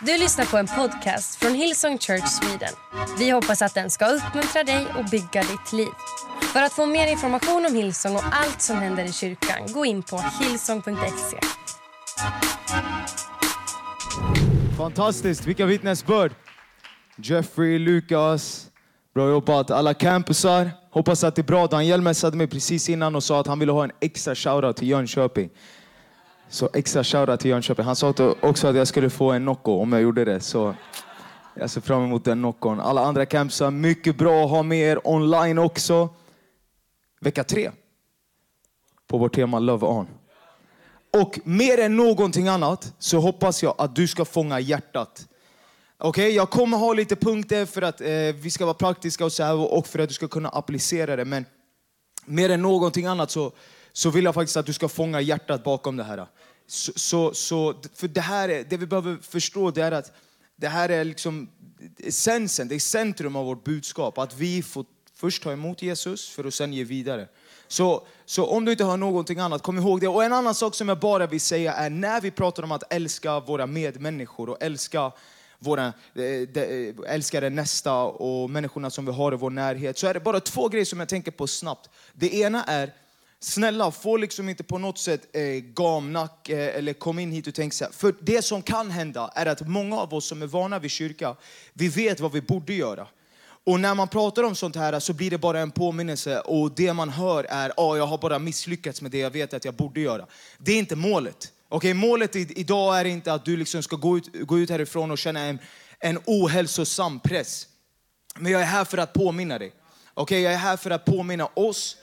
Du lyssnar på en podcast från Hillsong Church Sweden. Vi hoppas att den ska uppmuntra dig och bygga ditt liv. För att få mer information om Hillsong och allt som händer i kyrkan, gå in på hillsong.se. Fantastiskt, vilka vittnesbörd! Jeffrey, Lukas, bra jobbat. Alla campusar, hoppas att det är bra. Daniel messade mig precis innan och sa att han ville ha en extra shoutout till Jönköping. Så extra shoutout till Jönköping. Han sa också att jag skulle få en Nocco om jag gjorde det. Så jag ser fram emot den Noccon. Alla andra campsar, mycket bra att ha med er online också. Vecka tre. På vårt tema Love On. Och mer än någonting annat så hoppas jag att du ska fånga hjärtat. Okej, okay, jag kommer ha lite punkter för att eh, vi ska vara praktiska och så här och för att du ska kunna applicera det. Men mer än någonting annat så, så vill jag faktiskt att du ska fånga hjärtat bakom det här. Så, så, så för det här är, det vi behöver förstå det är att det här är liksom essensen, det är centrum av vårt budskap. Att vi får först ta emot Jesus för att sen ge vidare. Så, så om du inte har någonting annat, kom ihåg det. Och en annan sak som jag bara vill säga är när vi pratar om att älska våra medmänniskor och älska våra, eh, eh, älskade nästa och människorna som vi har i vår närhet. Så är det bara två grejer som jag tänker på snabbt. Det ena är, snälla få liksom inte på något sätt eh, gamnack eh, eller kom in hit och tänk så här. För det som kan hända är att många av oss som är vana vid kyrka, vi vet vad vi borde göra. Och när man pratar om sånt här så blir det bara en påminnelse och det man hör är, att oh, jag har bara misslyckats med det jag vet att jag borde göra. Det är inte målet. Okay, målet idag är inte att du liksom ska gå ut, gå ut härifrån och känna en, en ohälsosam press. Men jag är här för att påminna dig. Okay, jag är här för att påminna oss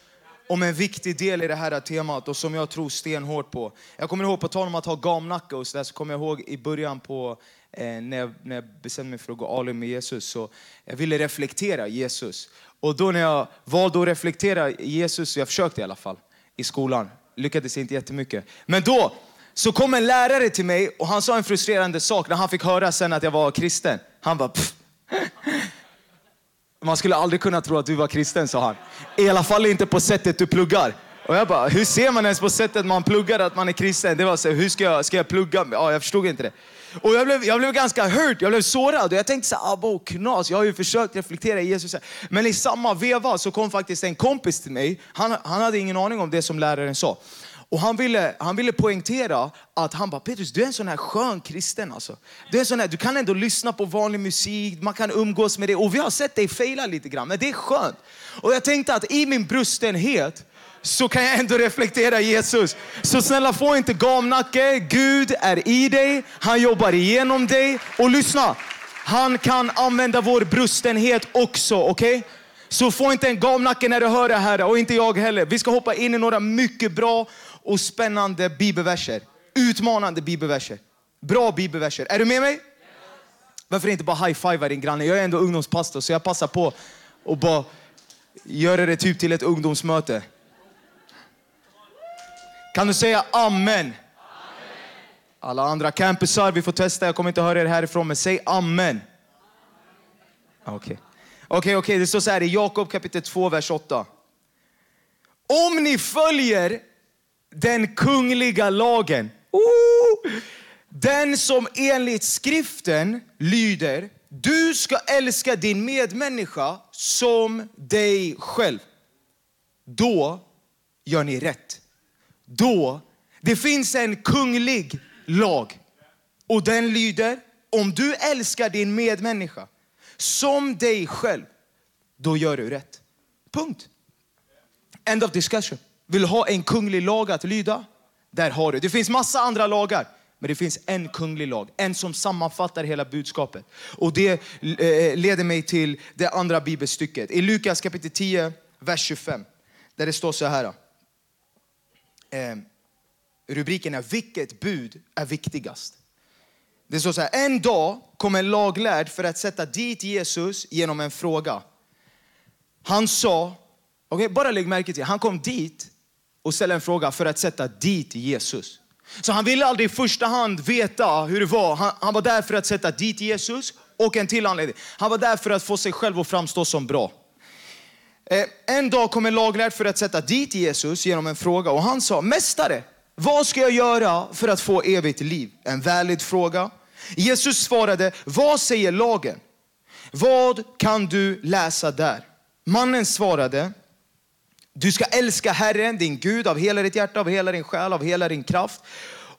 om en viktig del i det här temat och som jag tror stenhårt på. Jag kommer ihåg, på tal om att ha gamnacke och sådär, så kommer jag ihåg i början på eh, när, jag, när jag bestämde mig för att gå all in med Jesus, så jag ville reflektera Jesus. Och då när jag valde att reflektera Jesus, jag försökte i alla fall, i skolan, lyckades inte jättemycket. Men då så kom en lärare till mig och han sa en frustrerande sak när han fick höra sen att jag var kristen. Han bara, Pff man skulle aldrig kunna tro att du var kristen, sa han. I alla fall inte på sättet du pluggar. Och jag bara, hur ser man ens på sättet man pluggar att man är kristen? Det var så, hur ska jag, ska jag plugga? Ja, jag förstod inte det. Och jag blev, jag blev ganska hurt, jag blev sårad och jag tänkte så här, ah, knas, jag har ju försökt reflektera i Jesus. Men i samma veva så kom faktiskt en kompis till mig, han, han hade ingen aning om det som läraren sa. Och han ville, han ville poängtera att han bara, Petrus du är en sån här skön kristen alltså. Du, är en sån här, du kan ändå lyssna på vanlig musik, man kan umgås med det. Och vi har sett dig fejla lite grann, men det är skönt. Och jag tänkte att i min brustenhet så kan jag ändå reflektera Jesus. Så snälla få inte gamnacke, Gud är i dig, han jobbar igenom dig. Och lyssna, han kan använda vår brustenhet också, okej? Okay? Så få inte en gamnacke när du hör det här och inte jag heller. Vi ska hoppa in i några mycket bra och spännande bibelverser. Utmanande bibelverser. Bra bibelverser. Är du med mig? Varför inte bara high-fiva din granne? Jag är ändå ungdomspastor så jag passar på att bara göra det typ till ett ungdomsmöte. Kan du säga amen? Alla andra campusar, vi får testa. Jag kommer inte höra er härifrån, men säg amen. Okej, okay. okej, okay, okay. det står så här i Jakob kapitel 2, vers 8. Om ni följer den kungliga lagen. Oh! Den som enligt skriften lyder, du ska älska din medmänniska som dig själv. Då gör ni rätt. Då, det finns en kunglig lag och den lyder, om du älskar din medmänniska som dig själv, då gör du rätt. Punkt. End of discussion. Vill du ha en kunglig lag att lyda? Där har du. Det finns massa andra lagar. Men det finns en kunglig lag, en som sammanfattar hela budskapet. Och det eh, leder mig till det andra bibelstycket. I Lukas kapitel 10, vers 25. Där det står så här. Eh, rubriken är Vilket bud är viktigast? Det står så här, en dag kom en laglärd för att sätta dit Jesus genom en fråga. Han sa, okay, bara lägg märke till, han kom dit och ställa en fråga för att sätta dit Jesus. Så han ville aldrig i första hand veta hur det var. Han, han var där för att sätta dit Jesus och en till anledning. Han var där för att få sig själv att framstå som bra. Eh, en dag kom en laglärd för att sätta dit Jesus genom en fråga och han sa, Mästare, vad ska jag göra för att få evigt liv? En väldigt fråga. Jesus svarade, vad säger lagen? Vad kan du läsa där? Mannen svarade, du ska älska Herren, din Gud, av hela ditt hjärta, av hela din själ, av hela din kraft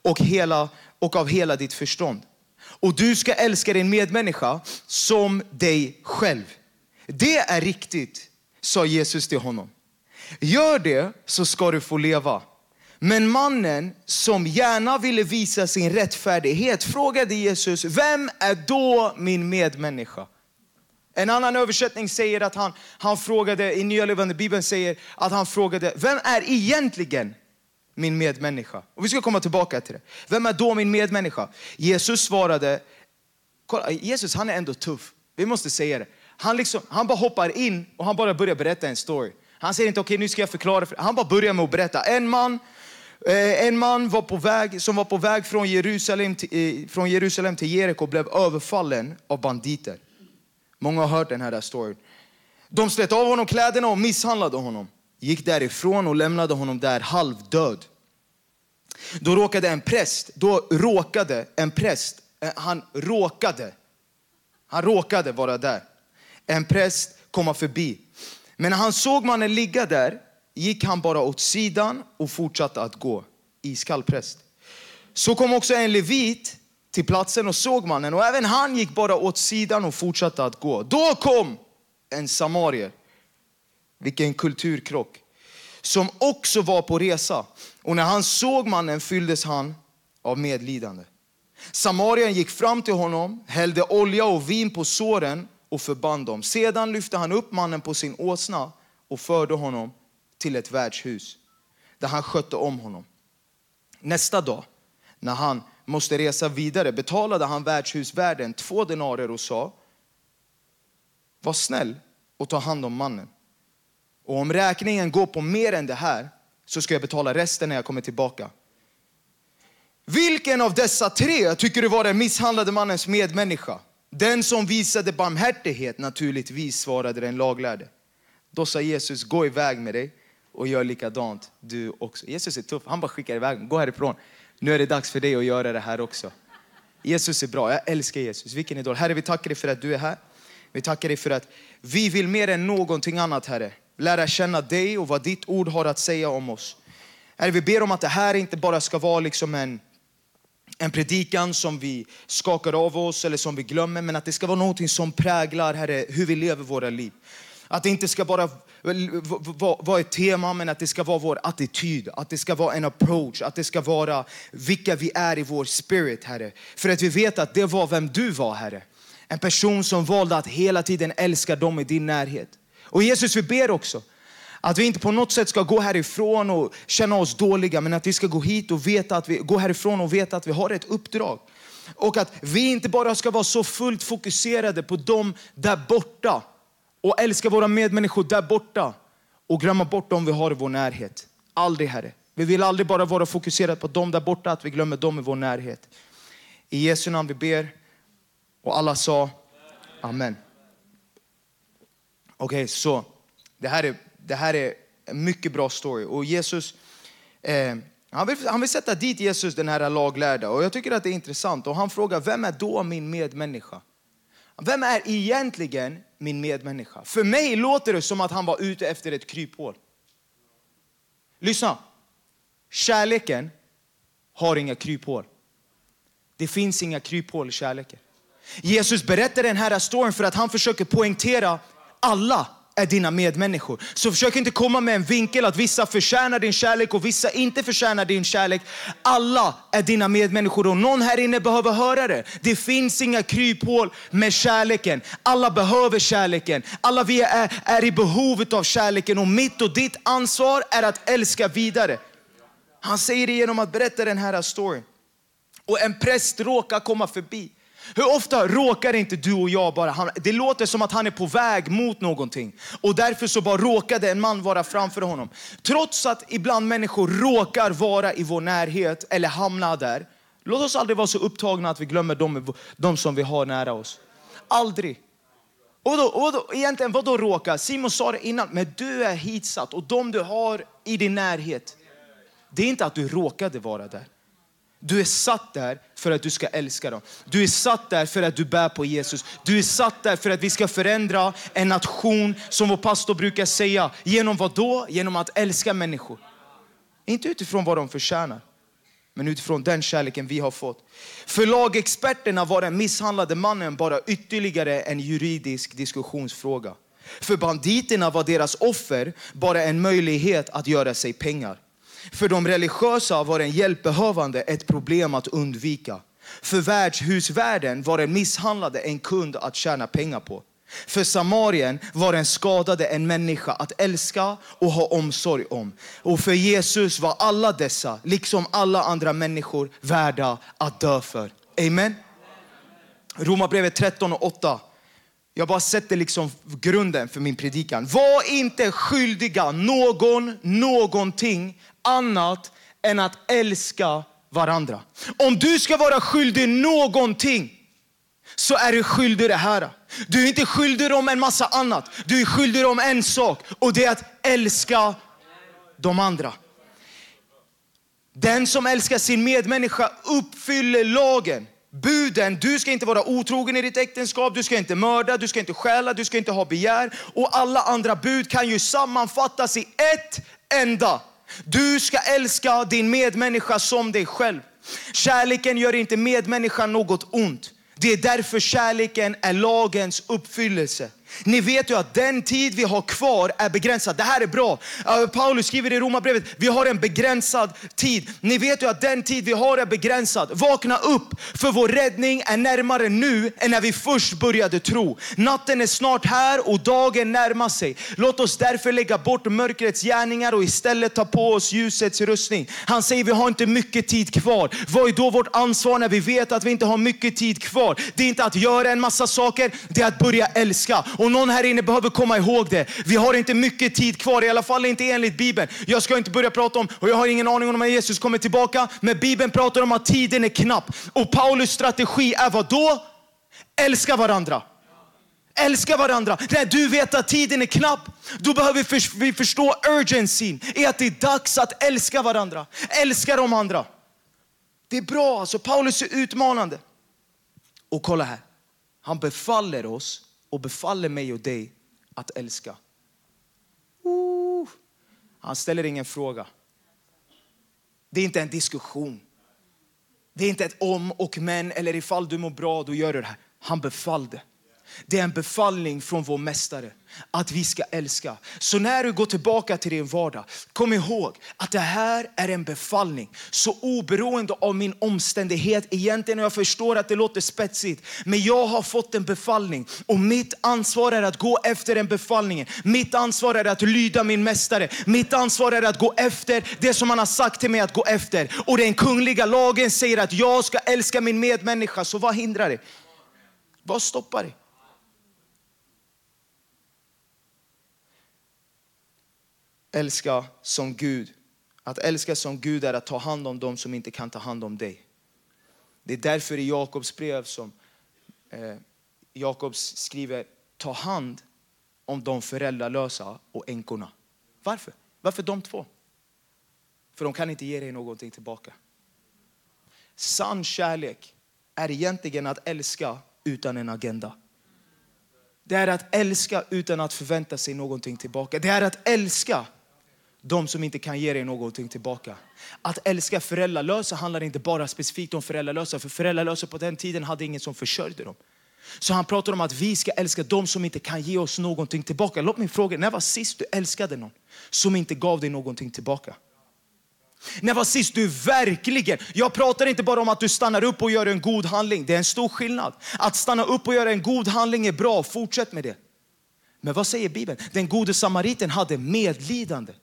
och, hela, och av hela ditt förstånd. Och du ska älska din medmänniska som dig själv. Det är riktigt, sa Jesus till honom. Gör det så ska du få leva. Men mannen som gärna ville visa sin rättfärdighet frågade Jesus, vem är då min medmänniska? En annan översättning säger att han, han frågade, i Nya Levande Bibeln säger att han frågade, vem är egentligen min medmänniska? Och vi ska komma tillbaka till det. Vem är då min medmänniska? Jesus svarade, kolla, Jesus han är ändå tuff. Vi måste säga det. Han, liksom, han bara hoppar in och han bara börjar berätta en story. Han säger inte, okej okay, nu ska jag förklara. För han bara börjar med att berätta. En man, eh, en man var på väg, som var på väg från Jerusalem till, eh, från Jerusalem till Jeriko blev överfallen av banditer. Många har hört den här storyn. De slet av honom kläderna och misshandlade honom. Gick därifrån och lämnade honom där halvdöd. Då råkade en präst, då råkade en präst, eh, han råkade, han råkade vara där. En präst komma förbi. Men när han såg mannen ligga där gick han bara åt sidan och fortsatte att gå. Iskall präst. Så kom också en levit till platsen och såg mannen och även han gick bara åt sidan och fortsatte att gå. Då kom en samarier. Vilken kulturkrock. Som också var på resa. Och när han såg mannen fylldes han av medlidande. Samarien gick fram till honom, hällde olja och vin på såren och förband dem. Sedan lyfte han upp mannen på sin åsna och förde honom till ett värdshus där han skötte om honom. Nästa dag när han måste resa vidare betalade han värdshusvärden två denarer och sa var snäll och ta hand om mannen. Och om räkningen går på mer än det här så ska jag betala resten när jag kommer tillbaka. Vilken av dessa tre tycker du var den misshandlade mannens medmänniska? Den som visade barmhärtighet naturligtvis, svarade den laglärde. Då sa Jesus, gå iväg med dig och gör likadant du också. Jesus är tuff, han bara skickar iväg gå härifrån. Nu är det dags för dig att göra det här också. Jesus är bra, jag älskar Jesus. Vilken idol. Herre, vi tackar dig för att du är här. Vi tackar dig för att vi vill mer än någonting annat, Herre, lära känna dig och vad ditt ord har att säga om oss. Herre, vi ber om att det här inte bara ska vara liksom en, en predikan som vi skakar av oss eller som vi glömmer, men att det ska vara någonting som präglar, Herre, hur vi lever våra liv. Att det inte ska bara vad är tema, men att det ska vara vår attityd, att det ska vara en approach, att det ska vara vilka vi är i vår spirit, Herre. För att vi vet att det var vem du var, Herre. En person som valde att hela tiden älska dem i din närhet. Och Jesus, vi ber också att vi inte på något sätt ska gå härifrån och känna oss dåliga, men att vi ska gå hit och veta att vi går härifrån och veta att vi har ett uppdrag. Och att vi inte bara ska vara så fullt fokuserade på dem där borta och älska våra medmänniskor där borta och glömma bort dem vi har i vår närhet. Aldrig Herre. Vi vill aldrig bara vara fokuserade på dem där borta, att vi glömmer dem i vår närhet. I Jesu namn vi ber. Och alla sa Amen. Okej, okay, så det här, är, det här är en mycket bra story. Och Jesus, eh, han, vill, han vill sätta dit Jesus, den här laglärda. Och jag tycker att det är intressant. Och han frågar, vem är då min medmänniska? Vem är egentligen min medmänniska? För mig låter det som att han var ute efter ett kryphål. Lyssna. Kärleken har inga kryphål. Det finns inga kryphål i kärleken. Jesus berättar den här storyn för att han försöker poängtera alla är dina medmänniskor. Så försök inte komma med en vinkel att vissa förtjänar din kärlek och vissa inte förtjänar din kärlek. Alla är dina medmänniskor och någon här inne behöver höra det. Det finns inga kryphål med kärleken. Alla behöver kärleken. Alla vi är, är i behovet av kärleken och mitt och ditt ansvar är att älska vidare. Han säger det genom att berätta den här storyn. Och en präst råkar komma förbi. Hur ofta råkar inte du och jag bara, hamna... det låter som att han är på väg mot någonting. Och därför så bara råkade en man vara framför honom. Trots att ibland människor råkar vara i vår närhet eller hamna där. Låt oss aldrig vara så upptagna att vi glömmer dem, de som vi har nära oss. Aldrig. Och då, och då, egentligen, vad då råka? Simon sa det innan, men du är hitsatt och de du har i din närhet. Det är inte att du råkade vara där. Du är satt där för att du ska älska dem. Du är satt där för att du bär på Jesus. Du är satt där för att vi ska förändra en nation, som vår pastor brukar säga. Genom vad då? Genom att älska människor. Inte utifrån vad de förtjänar, men utifrån den kärleken vi har fått. För lagexperterna var den misshandlade mannen bara ytterligare en juridisk diskussionsfråga. För banditerna var deras offer bara en möjlighet att göra sig pengar. För de religiösa var en hjälpbehövande ett problem att undvika. För värdshusvärden var den misshandlade en kund att tjäna pengar på. För Samarien var den skadade en människa att älska och ha omsorg om. Och för Jesus var alla dessa, liksom alla andra människor, värda att dö för. Amen. Romarbrevet 13 och 8. Jag bara sätter liksom grunden för min predikan. Var inte skyldiga någon någonting annat än att älska varandra. Om du ska vara skyldig någonting så är du skyldig det här. Du är inte skyldig om en massa annat. Du är skyldig dem en sak och det är att älska de andra. Den som älskar sin medmänniska uppfyller lagen. Buden, du ska inte vara otrogen i ditt äktenskap, du ska inte mörda, du ska inte stjäla, du ska inte ha begär. Och alla andra bud kan ju sammanfattas i ett enda. Du ska älska din medmänniska som dig själv. Kärleken gör inte medmänniskan något ont. Det är därför kärleken är lagens uppfyllelse. Ni vet ju att den tid vi har kvar är begränsad. Det här är bra. Paulus skriver i Romarbrevet, vi har en begränsad tid. Ni vet ju att den tid vi har är begränsad. Vakna upp, för vår räddning är närmare nu än när vi först började tro. Natten är snart här och dagen närmar sig. Låt oss därför lägga bort mörkrets gärningar och istället ta på oss ljusets rustning. Han säger vi har inte mycket tid kvar. Vad är då vårt ansvar när vi vet att vi inte har mycket tid kvar? Det är inte att göra en massa saker, det är att börja älska. Och någon här inne behöver komma ihåg det. Vi har inte mycket tid kvar, i alla fall inte enligt Bibeln. Jag ska inte börja prata om, och jag har ingen aning om när Jesus kommer tillbaka, men Bibeln pratar om att tiden är knapp. Och Paulus strategi är vad då? Älska varandra. Älska varandra. När du vet att tiden är knapp, då behöver vi förstå urgencyn i att det är dags att älska varandra. Älska de andra. Det är bra alltså. Paulus är utmanande. Och kolla här. Han befaller oss och befaller mig och dig att älska. Uh, han ställer ingen fråga. Det är inte en diskussion. Det är inte ett om och men eller ifall du mår bra, då gör du det här. Han befallde. Det är en befallning från vår mästare att vi ska älska. Så när du går tillbaka till din vardag, kom ihåg att det här är en befallning. Så oberoende av min omständighet, egentligen jag förstår att det låter spetsigt, men jag har fått en befallning och mitt ansvar är att gå efter den befallningen. Mitt ansvar är att lyda min mästare. Mitt ansvar är att gå efter det som han har sagt till mig att gå efter. Och den kungliga lagen säger att jag ska älska min medmänniska, så vad hindrar det? Vad stoppar det? Älska som Gud. Att älska som Gud är att ta hand om dem som inte kan ta hand om dig. Det är därför i Jakobs brev som eh, Jakob skriver, ta hand om de föräldralösa och änkorna. Varför? Varför de två? För de kan inte ge dig någonting tillbaka. Sann kärlek är egentligen att älska utan en agenda. Det är att älska utan att förvänta sig någonting tillbaka. Det är att älska de som inte kan ge dig någonting tillbaka. Att älska föräldralösa handlar inte bara specifikt om föräldralösa, för föräldralösa på den tiden hade ingen som försörjde dem. Så han pratar om att vi ska älska de som inte kan ge oss någonting tillbaka. Låt mig fråga, när var sist du älskade någon som inte gav dig någonting tillbaka? När var sist du verkligen, jag pratar inte bara om att du stannar upp och gör en god handling. Det är en stor skillnad. Att stanna upp och göra en god handling är bra, fortsätt med det. Men vad säger Bibeln? Den gode samariten hade medlidande.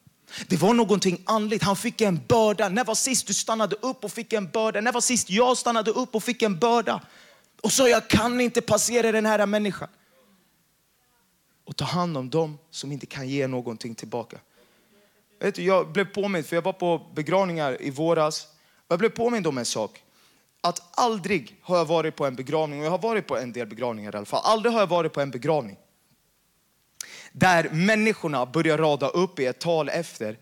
Det var någonting andligt. Han fick en börda. När var sist du stannade upp och fick en börda? När var sist jag stannade upp och fick en börda? Och sa jag kan inte passera den här människan. Och ta hand om dem som inte kan ge någonting tillbaka. Vet du, jag blev påmind, för jag var på begravningar i våras. Jag blev påmind om en sak. Att aldrig har jag varit på en begravning, och jag har varit på en del begravningar i alla fall. Aldrig har jag varit på en begravning där människorna börjar rada upp i ett tal efter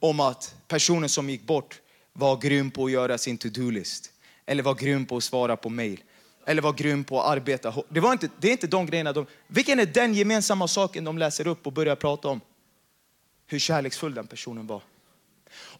om att personen som gick bort var grym på att göra sin to-do-list. Eller var grym på att svara på mejl Eller var grym på att arbeta. Det, var inte, det är inte de grejerna. De, vilken är den gemensamma saken de läser upp och börjar prata om? Hur kärleksfull den personen var.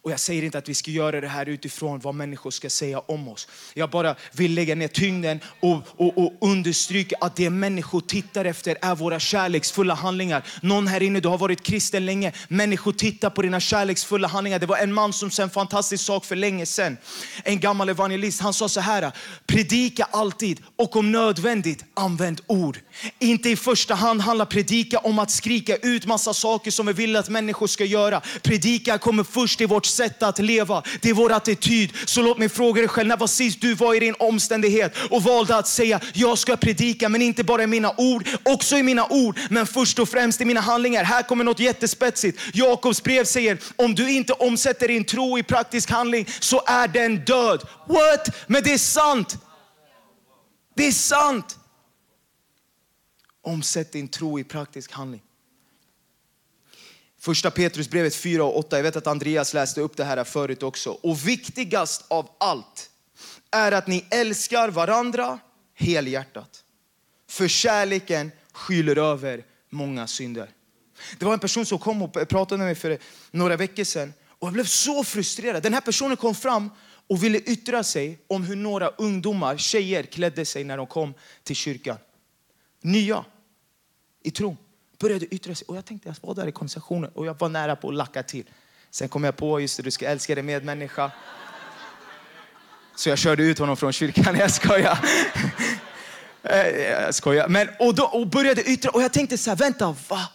Och jag säger inte att vi ska göra det här utifrån vad människor ska säga om oss. Jag bara vill lägga ner tyngden och, och, och understryka att det människor tittar efter är våra kärleksfulla handlingar. Någon här inne, du har varit kristen länge. Människor tittar på dina kärleksfulla handlingar. Det var en man som sa en fantastisk sak för länge sedan. En gammal evangelist. Han sa så här, predika alltid och om nödvändigt använd ord. Inte i första hand handlar predika om att skrika ut massa saker som vi vill att människor ska göra. Predika kommer först i vårt sätt att leva. Det är vår attityd. Så låt mig fråga dig själv, när var sist du var i din omständighet och valde att säga, jag ska predika, men inte bara i mina ord, också i mina ord, men först och främst i mina handlingar. Här kommer något jättespetsigt. Jakobs brev säger, om du inte omsätter din tro i praktisk handling så är den död. What? Men det är sant. Det är sant. Omsätt din tro i praktisk handling. Första Petrusbrevet 4 och 8. Jag vet att Andreas läste upp det här förut också. Och viktigast av allt är att ni älskar varandra helhjärtat. För kärleken skyller över många synder. Det var en person som kom och pratade med mig för några veckor sedan och jag blev så frustrerad. Den här personen kom fram och ville yttra sig om hur några ungdomar, tjejer, klädde sig när de kom till kyrkan. Nya i tron började yttra sig. Och jag tänkte, jag var där i konversationen och jag var nära på att lacka till. Sen kom jag på, just det, du ska älska din medmänniska. Så jag körde ut honom från kyrkan. Jag skojar. Eh, jag skojar. Men, och, då, och började yttra och jag tänkte så här, vänta, va?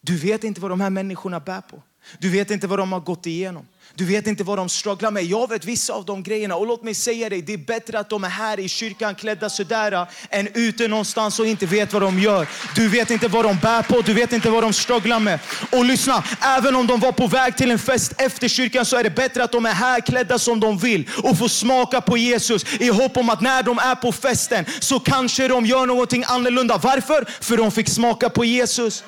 Du vet inte vad de här människorna bär på. Du vet inte vad de har gått igenom. Du vet inte vad de strugglar med. Jag vet vissa av de grejerna. Och låt mig säga dig, det är bättre att de är här i kyrkan klädda sådär äh, än ute någonstans och inte vet vad de gör. Du vet inte vad de bär på, du vet inte vad de strugglar med. Och lyssna, även om de var på väg till en fest efter kyrkan så är det bättre att de är här klädda som de vill och får smaka på Jesus i hopp om att när de är på festen så kanske de gör någonting annorlunda. Varför? För de fick smaka på Jesus.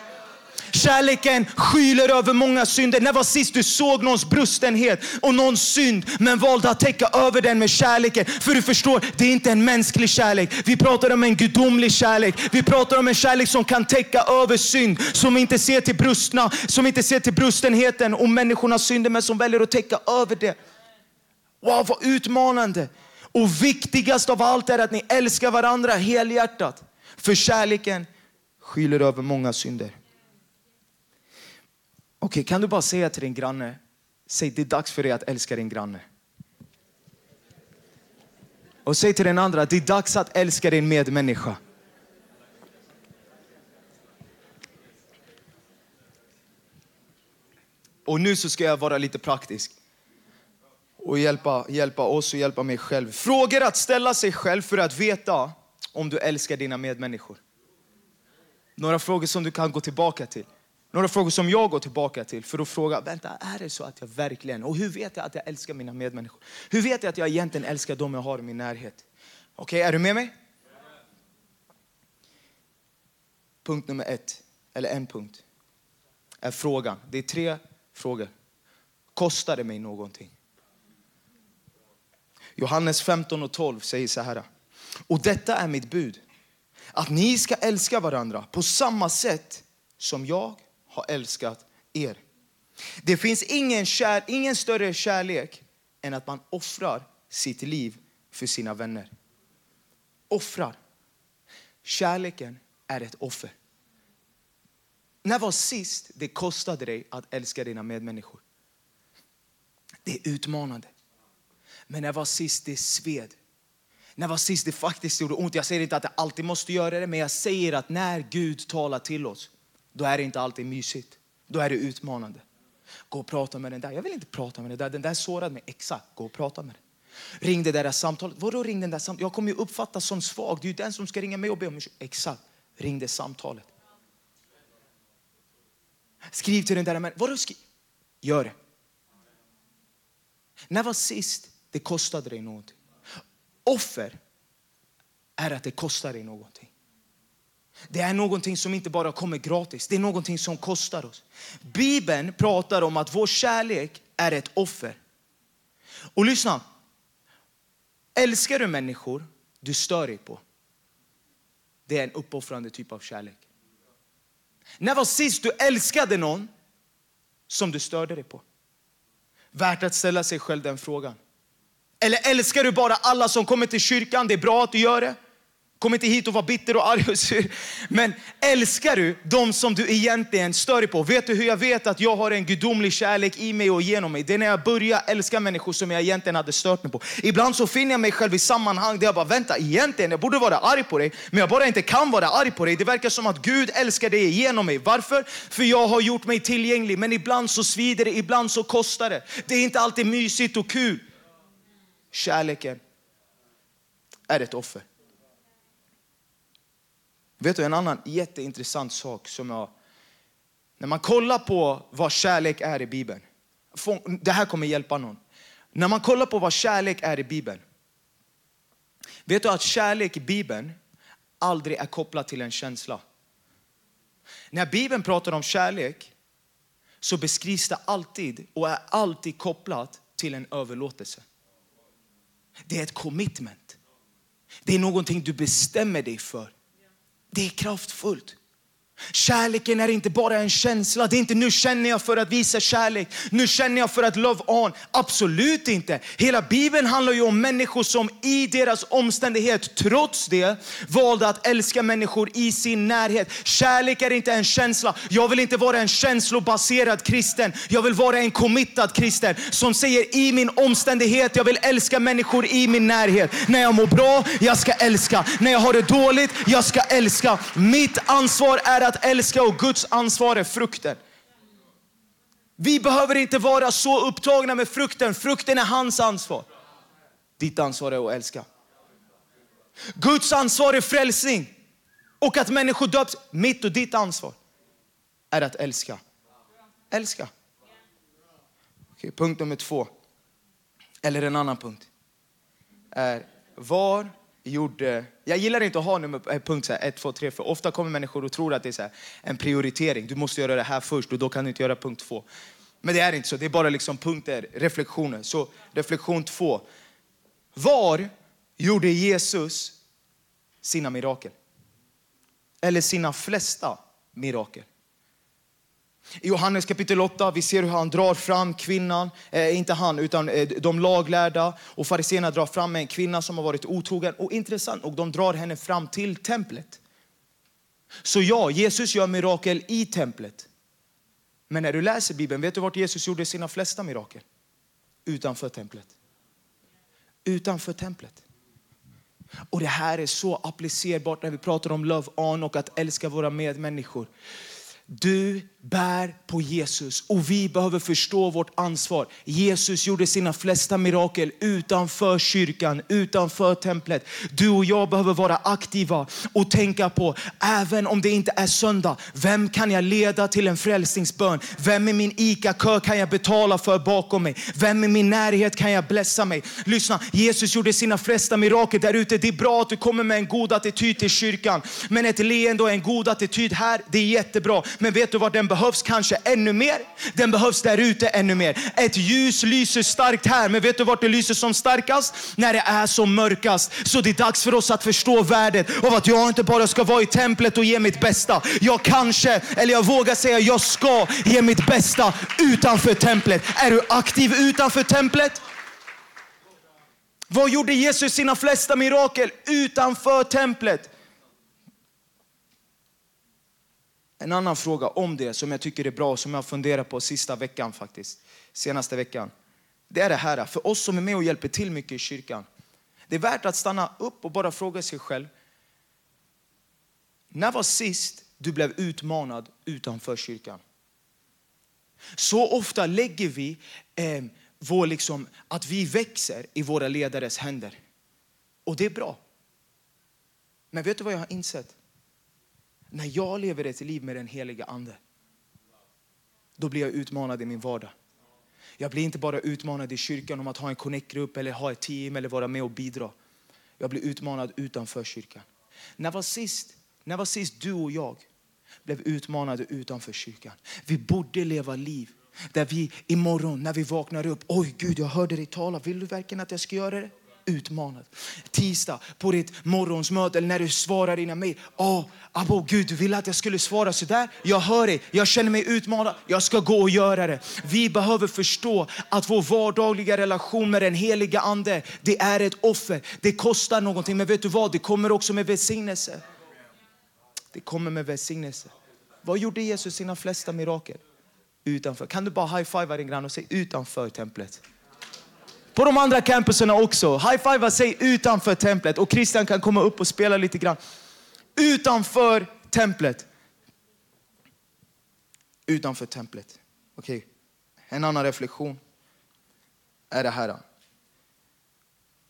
Kärleken skyler över många synder. När var sist du såg någons brustenhet och någon synd men valde att täcka över den med kärleken? För du förstår, det är inte en mänsklig kärlek. Vi pratar om en gudomlig kärlek. Vi pratar om en kärlek som kan täcka över synd. Som inte ser till brustna, som inte ser till brustenheten och människornas synder men som väljer att täcka över det. Wow, vad utmanande! Och viktigast av allt är att ni älskar varandra helhjärtat. För kärleken skyler över många synder. Okej, okay, kan du bara säga till din granne, säg det är dags för dig att älska din granne. Och säg till den andra, det är dags att älska din medmänniska. Och nu så ska jag vara lite praktisk och hjälpa, hjälpa oss och hjälpa mig själv. Frågor att ställa sig själv för att veta om du älskar dina medmänniskor. Några frågor som du kan gå tillbaka till. Några frågor som jag går tillbaka till för att fråga, vänta, är det så att jag verkligen, och hur vet jag att jag älskar mina medmänniskor? Hur vet jag att jag egentligen älskar dem jag har i min närhet? Okej, okay, är du med mig? Punkt nummer ett, eller en punkt, är frågan. Det är tre frågor. Kostar det mig någonting? Johannes 15 och 12 säger så här. Och detta är mitt bud, att ni ska älska varandra på samma sätt som jag har älskat er. Det finns ingen, kär, ingen större kärlek än att man offrar sitt liv för sina vänner. Offrar. Kärleken är ett offer. När var sist det kostade dig att älska dina medmänniskor? Det är utmanande. Men när var sist det sved? När var sist det faktiskt gjorde ont? Jag säger inte att det alltid måste göra det, men jag säger att när Gud talar till oss då är det inte alltid mysigt. Då är det utmanande. Gå och prata med den där. Jag vill inte prata med den där. Den där sårade mig. Exakt, gå och prata med den. Ring det där samtalet. Vadå ring den där samtalet? Jag kommer ju uppfattas som svag. Det är ju den som ska ringa mig och be om ursäkt. Exakt, ring det samtalet. Skriv till den där människan. Vadå skriv? Gör det. När var sist det kostade dig någonting? Offer är att det kostar dig någonting. Det är någonting som inte bara kommer gratis, det är någonting som kostar oss. Bibeln pratar om att vår kärlek är ett offer. Och lyssna. Älskar du människor du stör dig på? Det är en uppoffrande typ av kärlek. När var sist du älskade någon som du störde dig på? Värt att ställa sig själv den frågan. Eller älskar du bara alla som kommer till kyrkan? Det är bra att du gör det. Kom inte hit och var bitter och arg och sur. Men älskar du de som du egentligen stör dig på? Vet du hur jag vet att jag har en gudomlig kärlek i mig och genom mig? Det är när jag börjar älska människor som jag egentligen hade stört mig på. Ibland så finner jag mig själv i sammanhang där jag bara, vänta, egentligen, jag borde vara arg på dig, men jag bara inte kan vara arg på dig. Det verkar som att Gud älskar dig genom mig. Varför? För jag har gjort mig tillgänglig, men ibland så svider det, ibland så kostar det. Det är inte alltid mysigt och kul. Kärleken är ett offer. Vet du en annan jätteintressant sak som jag... När man kollar på vad kärlek är i Bibeln. Det här kommer hjälpa någon. När man kollar på vad kärlek är i Bibeln. Vet du att kärlek i Bibeln aldrig är kopplat till en känsla. När Bibeln pratar om kärlek så beskrivs det alltid och är alltid kopplat till en överlåtelse. Det är ett commitment. Det är någonting du bestämmer dig för. Det är kraftfullt. Kärleken är inte bara en känsla. Det är inte nu känner jag för att visa kärlek. Nu känner jag för att love on. Absolut inte. Hela Bibeln handlar ju om människor som i deras omständighet, trots det, valde att älska människor i sin närhet. Kärlek är inte en känsla. Jag vill inte vara en känslobaserad kristen. Jag vill vara en committad kristen som säger i min omständighet, jag vill älska människor i min närhet. När jag mår bra, jag ska älska. När jag har det dåligt, jag ska älska. Mitt ansvar är att att älska och Guds ansvar är frukten. Vi behöver inte vara så upptagna med frukten. Frukten är hans ansvar. Ditt ansvar är att älska. Guds ansvar är frälsning och att människor döps. Mitt och ditt ansvar är att älska. Älska. Okej, punkt nummer två, eller en annan punkt, är var gjorde... Jag gillar inte att ha nummer, eh, punkt så här, 1, 2, 3, för ofta kommer människor och tror att det är så här, en prioritering. Du måste göra det här först och då kan du inte göra punkt 2. Men det är inte så, det är bara liksom punkter, reflektioner. Så reflektion 2. Var gjorde Jesus sina mirakel? Eller sina flesta mirakel? I Johannes kapitel 8 vi ser hur han drar fram kvinnan, eh, inte han utan eh, de laglärda och fariseerna drar fram en kvinna som har varit otrogen. Och intressant och de drar henne fram till templet. Så ja, Jesus gör mirakel i templet. Men när du läser Bibeln, vet du vart Jesus gjorde sina flesta mirakel? Utanför templet. Utanför templet. Och det här är så applicerbart när vi pratar om love on och att älska våra medmänniskor. Du bär på Jesus och vi behöver förstå vårt ansvar. Jesus gjorde sina flesta mirakel utanför kyrkan, utanför templet. Du och jag behöver vara aktiva och tänka på, även om det inte är söndag, vem kan jag leda till en frälsningsbön? Vem i min ICA-kö kan jag betala för bakom mig? Vem i min närhet kan jag blessa mig? Lyssna, Jesus gjorde sina flesta mirakel där ute. Det är bra att du kommer med en god attityd till kyrkan, men ett leende och en god attityd här, det är jättebra. Men vet du vad den behövs kanske ännu mer? Den behövs där ute ännu mer. Ett ljus lyser starkt här, men vet du vart det lyser som starkast? När det är som mörkast. Så det är dags för oss att förstå värdet av att jag inte bara ska vara i templet och ge mitt bästa. Jag kanske, eller jag vågar säga jag ska ge mitt bästa utanför templet. Är du aktiv utanför templet? Vad gjorde Jesus sina flesta mirakel utanför templet? En annan fråga om det som jag tycker är bra, och som jag funderar på sista veckan faktiskt, senaste veckan. Det är det här, för oss som är med och hjälper till mycket i kyrkan. Det är värt att stanna upp och bara fråga sig själv. När var sist du blev utmanad utanför kyrkan? Så ofta lägger vi eh, vår liksom, att vi växer i våra ledares händer. Och det är bra. Men vet du vad jag har insett? När jag lever ett liv med den heliga ande, då blir jag utmanad i min vardag. Jag blir inte bara utmanad i kyrkan om att ha en connect-grupp eller ha ett team eller vara med och bidra. Jag blir utmanad utanför kyrkan. När var sist, när var sist du och jag blev utmanade utanför kyrkan? Vi borde leva liv Där vi imorgon när vi vaknar upp, oj Gud jag hörde dig tala, vill du verkligen att jag ska göra det? Utmanad. Tisdag på ditt morgonsmöte eller när du svarar dina mejl. Abo, Gud, du ville att jag skulle svara så där. Jag hör dig, jag känner mig utmanad, jag ska gå och göra det. Vi behöver förstå att vår vardagliga relation med den heliga ande, det är ett offer. Det kostar någonting, men vet du vad? Det kommer också med välsignelse. Det kommer med välsignelse. Vad gjorde Jesus sina flesta mirakel? Utanför. Kan du bara high-fiva din granne och säga utanför templet? På de andra campuserna också. High-fiva, säg utanför templet. Och Christian kan komma upp och spela lite grann. Utanför templet. Utanför templet. Okej, okay. en annan reflektion är det här.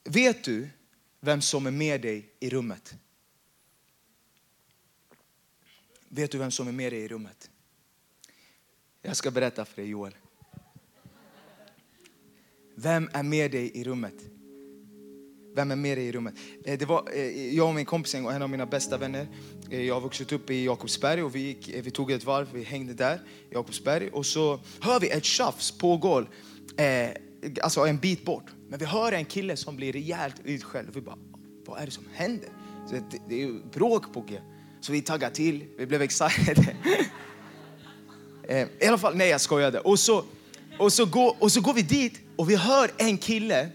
Vet du vem som är med dig i rummet? Vet du vem som är med dig i rummet? Jag ska berätta för dig Joel. Vem är med dig i rummet? Vem är med dig i rummet? Eh, det var eh, jag och min kompis, en av mina bästa vänner. Eh, jag har vuxit upp i Jakobsberg och vi, gick, vi tog ett varv, vi hängde där i Jakobsberg och så hör vi ett tjafs pågår, alltså en bit bort. Men vi hör en kille som blir rejält utskälld vi bara, vad är det som händer? Så det, det är bråk på G. Så vi taggade till, vi blev excited. I alla fall, nej jag skojade. Och så, och, så går, och så går vi dit och vi hör en kille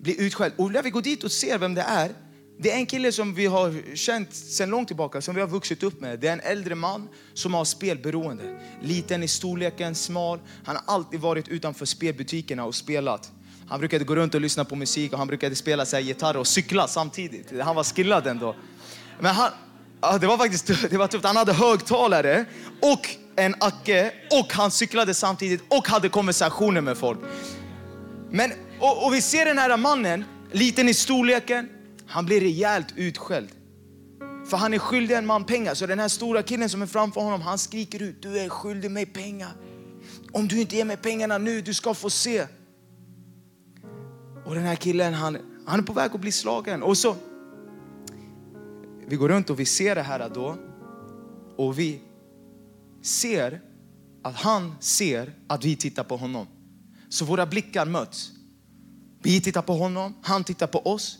bli utskälld. Och när vi går dit och ser vem det är, det är en kille som vi har känt sedan långt tillbaka, som vi har vuxit upp med. Det är en äldre man som har spelberoende. Liten i storleken, smal. Han har alltid varit utanför spelbutikerna och spelat. Han brukade gå runt och lyssna på musik och han brukade spela så gitarr och cykla samtidigt. Han var skillad ändå. Men han, det var faktiskt det var tufft. Han hade högtalare och en acke och han cyklade samtidigt och hade konversationer med folk. Men, och, och vi ser den här mannen, liten i storleken, han blir rejält utskälld. För han är skyldig en man pengar. Så den här stora killen som är framför honom, han skriker ut, du är skyldig mig pengar. Om du inte ger mig pengarna nu, du ska få se. Och den här killen, han, han är på väg att bli slagen. Och så, vi går runt och vi ser det här då. Och vi ser att han ser att vi tittar på honom. Så våra blickar möts. Vi tittar på honom, han tittar på oss.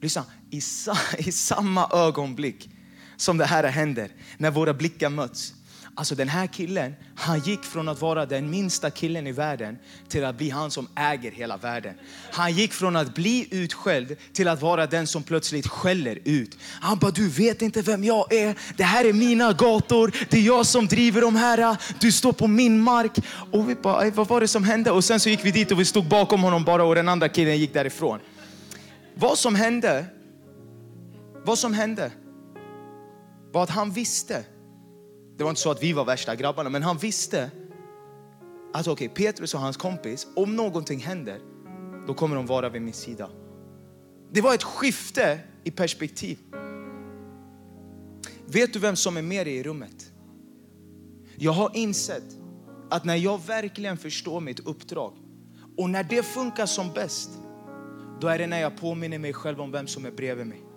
Lyssna, i, sa, i samma ögonblick som det här händer, när våra blickar möts, Alltså den här killen, han gick från att vara den minsta killen i världen till att bli han som äger hela världen. Han gick från att bli utskälld till att vara den som plötsligt skäller ut. Han bara, du vet inte vem jag är. Det här är mina gator. Det är jag som driver de här. Du står på min mark. Och vi bara, vad var det som hände? Och sen så gick vi dit och vi stod bakom honom bara och den andra killen gick därifrån. Vad som hände, vad som hände var att han visste det var inte så att vi var värsta grabbarna, men han visste att okej, okay, Petrus och hans kompis, om någonting händer, då kommer de vara vid min sida. Det var ett skifte i perspektiv. Vet du vem som är med dig i rummet? Jag har insett att när jag verkligen förstår mitt uppdrag och när det funkar som bäst, då är det när jag påminner mig själv om vem som är bredvid mig.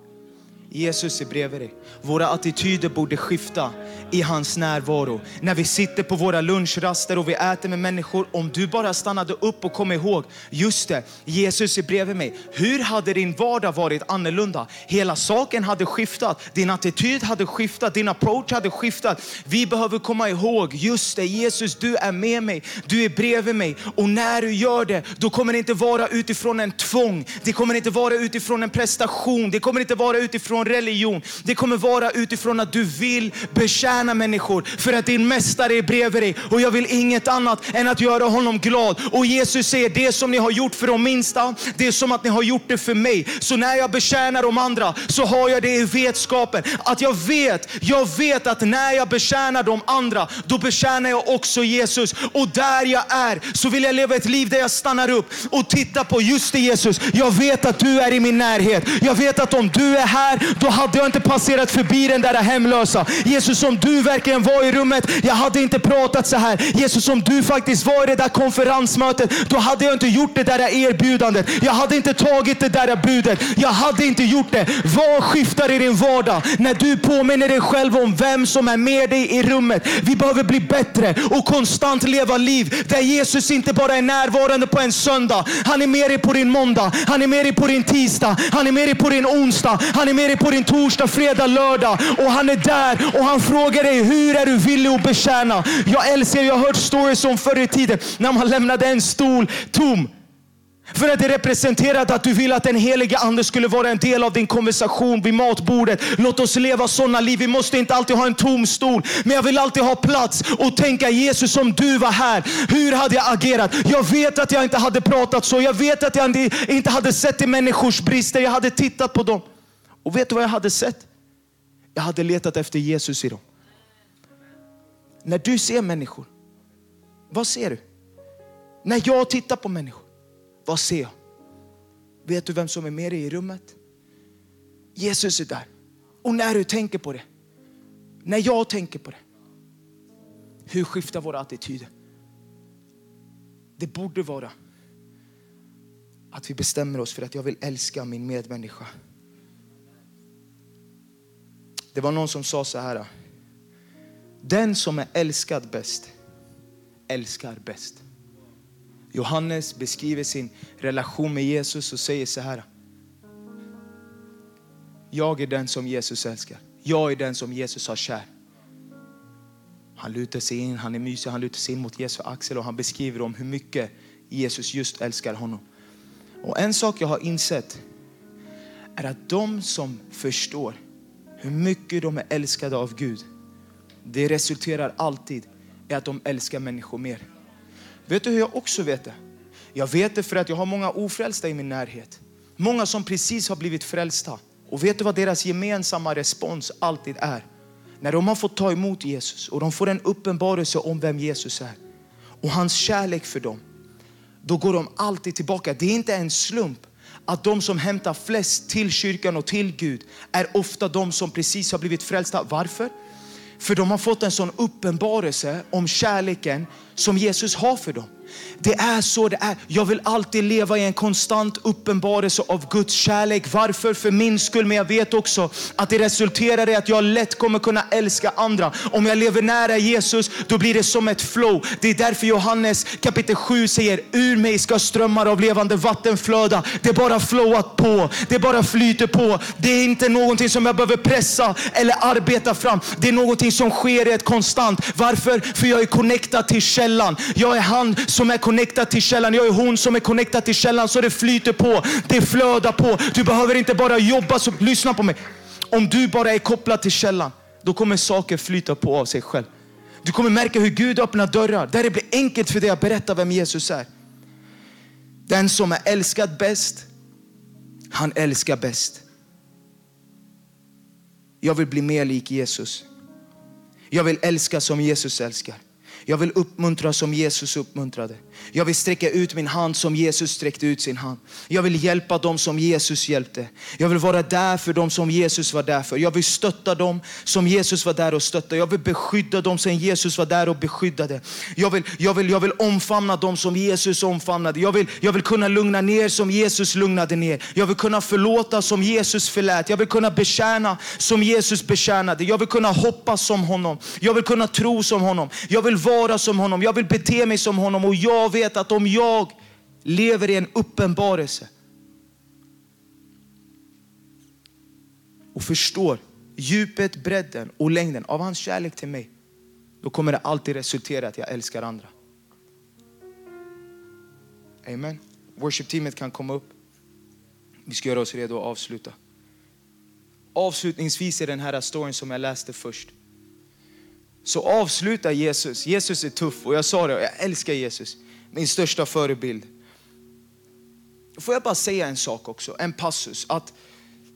Jesus är bredvid dig. Våra attityder borde skifta i hans närvaro. När vi sitter på våra lunchraster och vi äter med människor, om du bara stannade upp och kom ihåg, just det, Jesus är bredvid mig. Hur hade din vardag varit annorlunda? Hela saken hade skiftat, din attityd hade skiftat, din approach hade skiftat. Vi behöver komma ihåg, just det, Jesus du är med mig, du är bredvid mig. Och när du gör det, då kommer det inte vara utifrån en tvång, det kommer inte vara utifrån en prestation, det kommer inte vara utifrån religion. Det kommer vara utifrån att du vill betjäna människor för att din mästare är bredvid dig. Och jag vill inget annat än att göra honom glad. Och Jesus säger, det som ni har gjort för de minsta, det är som att ni har gjort det för mig. Så när jag betjänar de andra så har jag det i vetskapen att jag vet, jag vet att när jag betjänar de andra, då betjänar jag också Jesus. Och där jag är så vill jag leva ett liv där jag stannar upp och tittar på just det Jesus. Jag vet att du är i min närhet. Jag vet att om du är här då hade jag inte passerat förbi den där hemlösa. Jesus, om du verkligen var i rummet, jag hade inte pratat så här. Jesus, om du faktiskt var i det där konferensmötet, då hade jag inte gjort det där erbjudandet. Jag hade inte tagit det där budet. Jag hade inte gjort det. Vad skiftar i din vardag när du påminner dig själv om vem som är med dig i rummet? Vi behöver bli bättre och konstant leva liv där Jesus inte bara är närvarande på en söndag. Han är med dig på din måndag, han är med dig på din tisdag, han är med dig på din onsdag, han är med dig på din torsdag, fredag, lördag. Och han är där och han frågar dig, hur är du villig att betjäna? Jag älskar, jag har hört stories om förr i tiden när man lämnade en stol tom. För att det representerade att du vill att den helige ande skulle vara en del av din konversation vid matbordet. Låt oss leva sådana liv. Vi måste inte alltid ha en tom stol. Men jag vill alltid ha plats och tänka Jesus om du var här. Hur hade jag agerat? Jag vet att jag inte hade pratat så. Jag vet att jag inte hade sett till människors brister. Jag hade tittat på dem. Och vet du vad jag hade sett? Jag hade letat efter Jesus i dem. När du ser människor, vad ser du? När jag tittar på människor, vad ser jag? Vet du vem som är med dig i rummet? Jesus är där. Och när du tänker på det, när jag tänker på det, hur skiftar våra attityder? Det borde vara att vi bestämmer oss för att jag vill älska min medmänniska. Det var någon som sa så här. Den som är älskad bäst, älskar bäst. Johannes beskriver sin relation med Jesus och säger så här. Jag är den som Jesus älskar. Jag är den som Jesus har kär. Han lutar sig in, han är mysig, han lutar sig in mot Jesu axel och han beskriver om hur mycket Jesus just älskar honom. Och en sak jag har insett är att de som förstår hur mycket de är älskade av Gud, det resulterar alltid i att de älskar människor mer. Vet du hur jag också vet det? Jag vet det för att jag har många ofrälsta i min närhet. Många som precis har blivit frälsta. Och vet du vad deras gemensamma respons alltid är? När de har fått ta emot Jesus och de får en uppenbarelse om vem Jesus är och hans kärlek för dem. Då går de alltid tillbaka. Det är inte en slump att de som hämtar flest till kyrkan och till Gud är ofta de som precis har blivit frälsta. Varför? För de har fått en sån uppenbarelse om kärleken som Jesus har för dem. Det är så det är. Jag vill alltid leva i en konstant uppenbarelse av Guds kärlek. Varför? För min skull. Men jag vet också att det resulterar i att jag lätt kommer kunna älska andra. Om jag lever nära Jesus, då blir det som ett flow. Det är därför Johannes kapitel 7 säger, ur mig ska strömmar av levande vatten flöda. Det är bara flowat på. Det bara flyter på. Det är inte någonting som jag behöver pressa eller arbeta fram. Det är någonting som sker i ett konstant. Varför? För jag är connectad till källan. Jag är han som är connectad till källan. Jag är hon som är connectad till källan så det flyter på. Det flödar på. Du behöver inte bara jobba. Så, lyssna på mig. Om du bara är kopplad till källan, då kommer saker flyta på av sig själv. Du kommer märka hur Gud öppnar dörrar där det blir enkelt för dig att berätta vem Jesus är. Den som är älskad bäst, han älskar bäst. Jag vill bli mer lik Jesus. Jag vill älska som Jesus älskar. Jag vill uppmuntra som Jesus uppmuntrade. Jag vill sträcka ut min hand som Jesus sträckte ut sin hand. Jag vill hjälpa dem som Jesus hjälpte. Jag vill vara där för dem som Jesus var där för. Jag vill stötta dem som Jesus var där och stöttade. Jag vill beskydda dem som Jesus var där och beskyddade. Jag vill, jag vill, jag vill omfamna dem som Jesus omfamnade. Jag vill, jag vill kunna lugna ner som Jesus lugnade ner. Jag vill kunna förlåta som Jesus förlät. Jag vill kunna betjäna som Jesus betjänade. Jag vill kunna hoppas som honom. Jag vill kunna tro som honom. Jag vill vara som honom. Jag vill bete mig som honom. Och jag vet att om jag lever i en uppenbarelse och förstår djupet, bredden och längden av hans kärlek till mig, då kommer det alltid resultera i att jag älskar andra. Amen. Worship-teamet kan komma upp. Vi ska göra oss redo att avsluta. Avslutningsvis i den här storyn som jag läste först. Så avslutar Jesus. Jesus är tuff och jag sa det, jag älskar Jesus min största förebild. Får jag bara säga en sak också, en passus. Att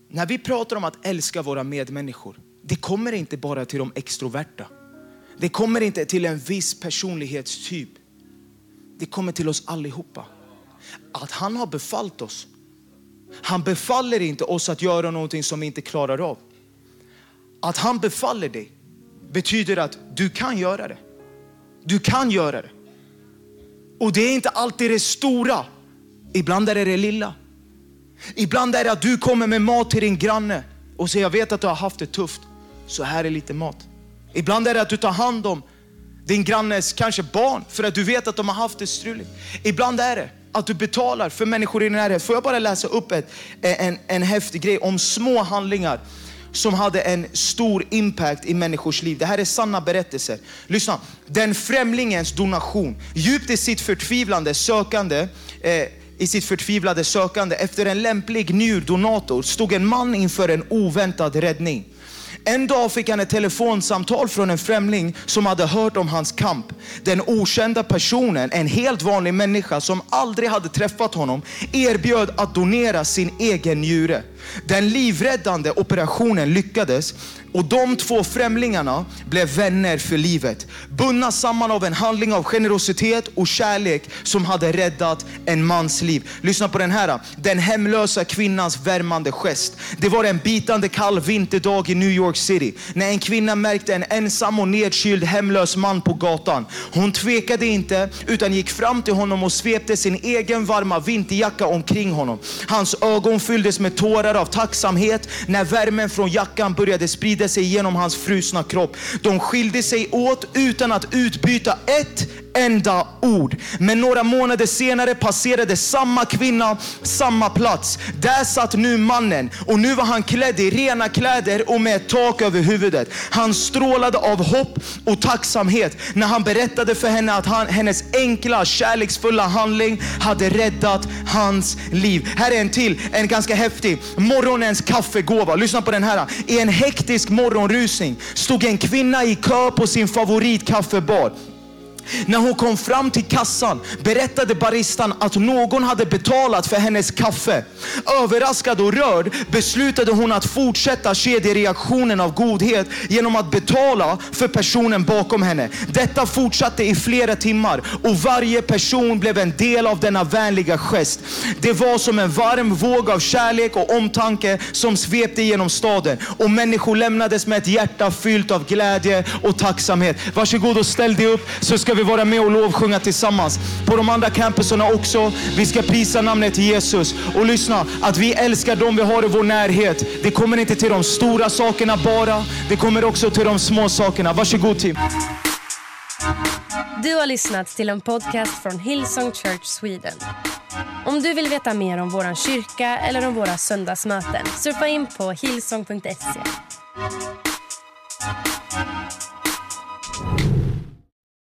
när vi pratar om att älska våra medmänniskor, det kommer inte bara till de extroverta. Det kommer inte till en viss personlighetstyp. Det kommer till oss allihopa. Att han har befallt oss. Han befaller inte oss att göra någonting som vi inte klarar av. Att han befaller dig betyder att du kan göra det. Du kan göra det. Och det är inte alltid det stora. Ibland är det det lilla. Ibland är det att du kommer med mat till din granne och säger jag vet att du har haft det tufft, så här är lite mat. Ibland är det att du tar hand om din grannes kanske barn för att du vet att de har haft det struligt. Ibland är det att du betalar för människor i din närhet. Får jag bara läsa upp ett, en, en häftig grej om små handlingar som hade en stor impact i människors liv. Det här är sanna berättelser. Lyssna. Den främlingens donation, djupt i sitt förtvivlande sökande eh, i sitt förtvivlade sökande efter en lämplig njurdonator stod en man inför en oväntad räddning. En dag fick han ett telefonsamtal från en främling som hade hört om hans kamp. Den okända personen, en helt vanlig människa som aldrig hade träffat honom, erbjöd att donera sin egen njure. Den livräddande operationen lyckades och de två främlingarna blev vänner för livet. Bundna samman av en handling av generositet och kärlek som hade räddat en mans liv. Lyssna på den här. Den hemlösa kvinnans värmande gest. Det var en bitande kall vinterdag i New York City när en kvinna märkte en ensam och nedkyld hemlös man på gatan. Hon tvekade inte utan gick fram till honom och svepte sin egen varma vinterjacka omkring honom. Hans ögon fylldes med tårar av tacksamhet när värmen från jackan började sprida sig genom hans frusna kropp. De skilde sig åt utan att utbyta ett enda ord. Men några månader senare passerade samma kvinna samma plats. Där satt nu mannen och nu var han klädd i rena kläder och med ett tak över huvudet. Han strålade av hopp och tacksamhet när han berättade för henne att han, hennes enkla kärleksfulla handling hade räddat hans liv. Här är en till, en ganska häftig. Morgonens kaffegåva. Lyssna på den här. I en hektisk morgonrusning stod en kvinna i kö på sin favoritkaffebar. När hon kom fram till kassan berättade baristan att någon hade betalat för hennes kaffe. Överraskad och rörd beslutade hon att fortsätta kedjereaktionen av godhet genom att betala för personen bakom henne. Detta fortsatte i flera timmar och varje person blev en del av denna vänliga gest. Det var som en varm våg av kärlek och omtanke som svepte genom staden och människor lämnades med ett hjärta fyllt av glädje och tacksamhet. Varsågod och ställ dig upp så ska vi vi vara med och lovsjunga tillsammans. På de andra campuserna också. Vi ska prisa namnet Jesus. Och lyssna, att vi älskar dem vi har i vår närhet. Det kommer inte till de stora sakerna bara. Det kommer också till de små sakerna. Varsågod team. Du har lyssnat till en podcast från Hillsong Church Sweden. Om du vill veta mer om vår kyrka eller om våra söndagsmöten surfa in på hillsong.se.